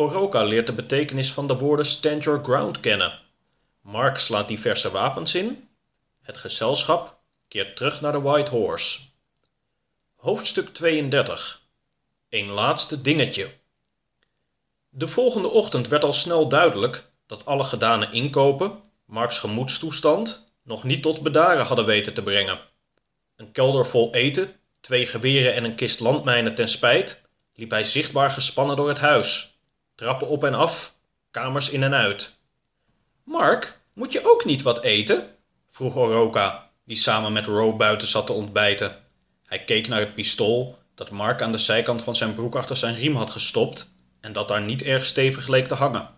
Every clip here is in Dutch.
Oroka leert de betekenis van de woorden stand your ground kennen. Mark slaat diverse wapens in. Het gezelschap keert terug naar de White Horse. Hoofdstuk 32 Een laatste dingetje. De volgende ochtend werd al snel duidelijk dat alle gedane inkopen, Marks gemoedstoestand, nog niet tot bedaren hadden weten te brengen. Een kelder vol eten, twee geweren en een kist landmijnen ten spijt, liep hij zichtbaar gespannen door het huis. Trappen op en af, kamers in en uit. Mark, moet je ook niet wat eten? vroeg Oroka, die samen met Row buiten zat te ontbijten. Hij keek naar het pistool dat Mark aan de zijkant van zijn broek achter zijn riem had gestopt en dat daar niet erg stevig leek te hangen.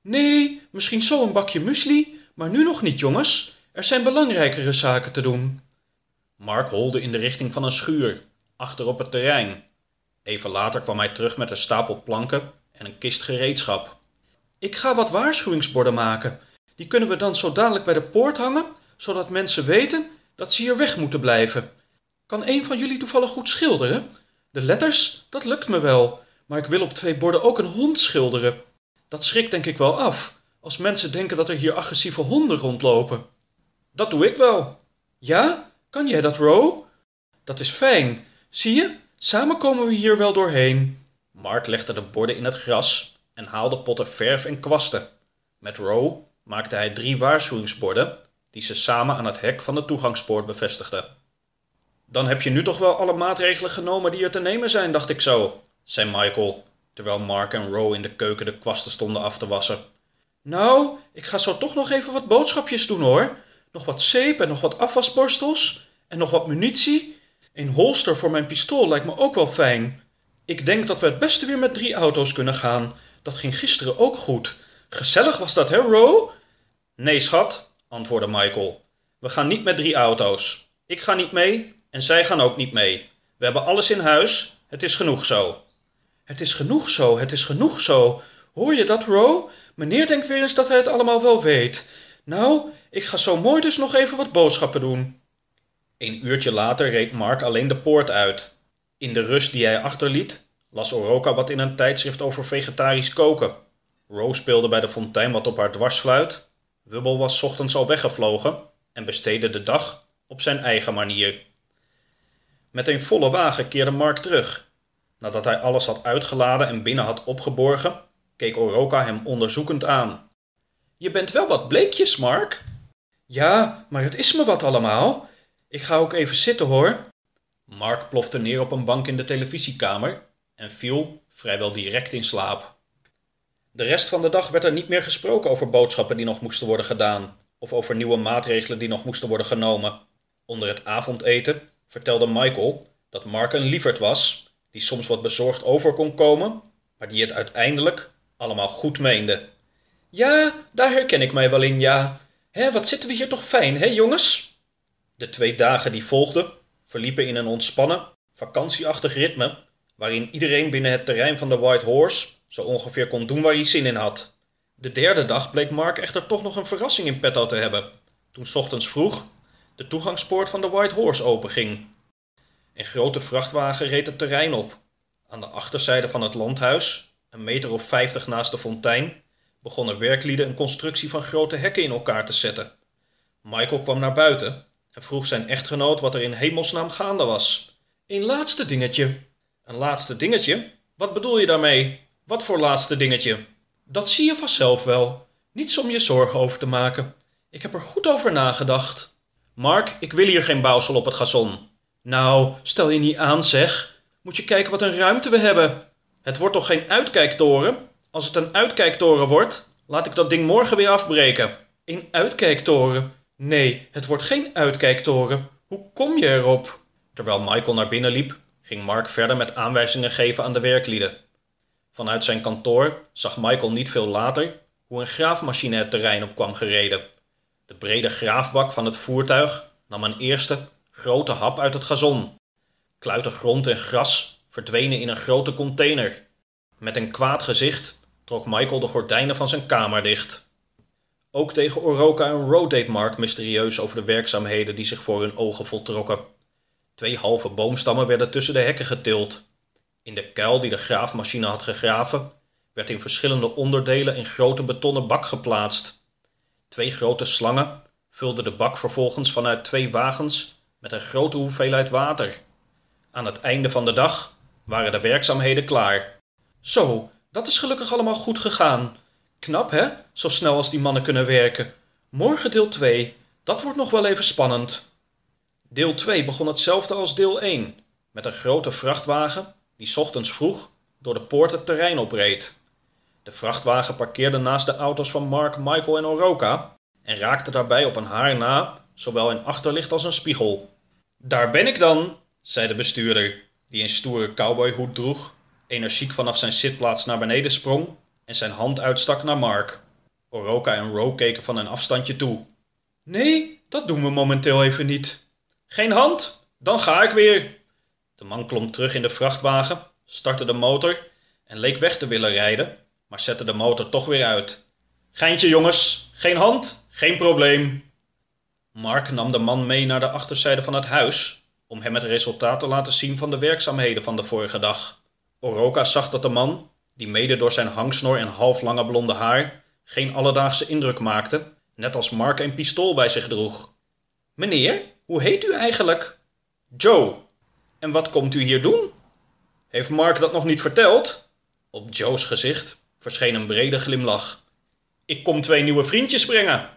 Nee, misschien zo een bakje muesli, maar nu nog niet, jongens. Er zijn belangrijkere zaken te doen. Mark holde in de richting van een schuur, achter op het terrein. Even later kwam hij terug met een stapel planken en een kist gereedschap. Ik ga wat waarschuwingsborden maken. Die kunnen we dan zo dadelijk bij de poort hangen, zodat mensen weten dat ze hier weg moeten blijven. Kan een van jullie toevallig goed schilderen? De letters, dat lukt me wel, maar ik wil op twee borden ook een hond schilderen. Dat schrikt denk ik wel af, als mensen denken dat er hier agressieve honden rondlopen. Dat doe ik wel. Ja? Kan jij dat, Ro? Dat is fijn. Zie je? Samen komen we hier wel doorheen. Mark legde de borden in het gras en haalde potten verf en kwasten. Met Ro maakte hij drie waarschuwingsborden die ze samen aan het hek van de toegangspoort bevestigden. Dan heb je nu toch wel alle maatregelen genomen die er te nemen zijn, dacht ik zo, zei Michael, terwijl Mark en Ro in de keuken de kwasten stonden af te wassen. Nou, ik ga zo toch nog even wat boodschapjes doen hoor. Nog wat zeep en nog wat afwasborstels en nog wat munitie. Een holster voor mijn pistool lijkt me ook wel fijn. Ik denk dat we het beste weer met drie auto's kunnen gaan. Dat ging gisteren ook goed. Gezellig was dat, hè, Ro? Nee, schat, antwoordde Michael. We gaan niet met drie auto's. Ik ga niet mee en zij gaan ook niet mee. We hebben alles in huis. Het is genoeg zo. Het is genoeg zo, het is genoeg zo. Hoor je dat, Ro? Meneer denkt weer eens dat hij het allemaal wel weet. Nou, ik ga zo mooi dus nog even wat boodschappen doen. Een uurtje later reed Mark alleen de poort uit. In de rust die hij achterliet, las Oroka wat in een tijdschrift over vegetarisch koken. Rose speelde bij de fontein wat op haar dwarsfluit. Wubbel was ochtends al weggevlogen en besteedde de dag op zijn eigen manier. Met een volle wagen keerde Mark terug. Nadat hij alles had uitgeladen en binnen had opgeborgen, keek Oroka hem onderzoekend aan. Je bent wel wat bleekjes, Mark. Ja, maar het is me wat allemaal. Ik ga ook even zitten hoor. Mark plofte neer op een bank in de televisiekamer en viel vrijwel direct in slaap. De rest van de dag werd er niet meer gesproken over boodschappen die nog moesten worden gedaan, of over nieuwe maatregelen die nog moesten worden genomen. Onder het avondeten vertelde Michael dat Mark een lieverd was, die soms wat bezorgd over kon komen, maar die het uiteindelijk allemaal goed meende. Ja, daar herken ik mij wel in, ja. Hé, wat zitten we hier toch fijn, hè, jongens? De twee dagen die volgden verliepen in een ontspannen, vakantieachtig ritme, waarin iedereen binnen het terrein van de White Horse zo ongeveer kon doen waar hij zin in had. De derde dag bleek Mark echter toch nog een verrassing in petto te hebben, toen ochtends vroeg de toegangspoort van de White Horse openging. Een grote vrachtwagen reed het terrein op. Aan de achterzijde van het landhuis, een meter of vijftig naast de fontein, begonnen werklieden een constructie van grote hekken in elkaar te zetten. Michael kwam naar buiten en vroeg zijn echtgenoot wat er in hemelsnaam gaande was. Een laatste dingetje. Een laatste dingetje? Wat bedoel je daarmee? Wat voor laatste dingetje? Dat zie je vanzelf wel. Niets om je zorgen over te maken. Ik heb er goed over nagedacht. Mark, ik wil hier geen bouwsel op het gazon. Nou, stel je niet aan, zeg. Moet je kijken wat een ruimte we hebben. Het wordt toch geen uitkijktoren? Als het een uitkijktoren wordt, laat ik dat ding morgen weer afbreken. Een uitkijktoren? Nee, het wordt geen uitkijktoren. Hoe kom je erop? Terwijl Michael naar binnen liep, ging Mark verder met aanwijzingen geven aan de werklieden. Vanuit zijn kantoor zag Michael niet veel later hoe een graafmachine het terrein op kwam gereden. De brede graafbak van het voertuig nam een eerste grote hap uit het gazon. Kluiten grond en gras verdwenen in een grote container. Met een kwaad gezicht trok Michael de gordijnen van zijn kamer dicht. Ook tegen Oroka en Ro deed Mark mysterieus over de werkzaamheden die zich voor hun ogen voltrokken. Twee halve boomstammen werden tussen de hekken getild. In de kuil die de graafmachine had gegraven, werd in verschillende onderdelen in grote betonnen bak geplaatst. Twee grote slangen vulden de bak vervolgens vanuit twee wagens met een grote hoeveelheid water. Aan het einde van de dag waren de werkzaamheden klaar. Zo, dat is gelukkig allemaal goed gegaan. Knap hè, zo snel als die mannen kunnen werken. Morgen deel 2, dat wordt nog wel even spannend. Deel 2 begon hetzelfde als deel 1, met een grote vrachtwagen die ochtends vroeg door de poort het terrein opreed. De vrachtwagen parkeerde naast de auto's van Mark, Michael en Oroka en raakte daarbij op een haar na, zowel in achterlicht als een spiegel. Daar ben ik dan, zei de bestuurder, die een stoere cowboyhoed droeg, energiek vanaf zijn zitplaats naar beneden sprong en zijn hand uitstak naar Mark. Oroka en Ro keken van een afstandje toe. Nee, dat doen we momenteel even niet. Geen hand? Dan ga ik weer. De man klom terug in de vrachtwagen, startte de motor en leek weg te willen rijden, maar zette de motor toch weer uit. Geintje jongens, geen hand, geen probleem. Mark nam de man mee naar de achterzijde van het huis om hem het resultaat te laten zien van de werkzaamheden van de vorige dag. Oroka zag dat de man, die mede door zijn hangsnor en halflange blonde haar geen alledaagse indruk maakte, net als Mark een pistool bij zich droeg. Meneer, hoe heet u eigenlijk? Joe. En wat komt u hier doen? Heeft Mark dat nog niet verteld? Op Joe's gezicht verscheen een brede glimlach. Ik kom twee nieuwe vriendjes brengen.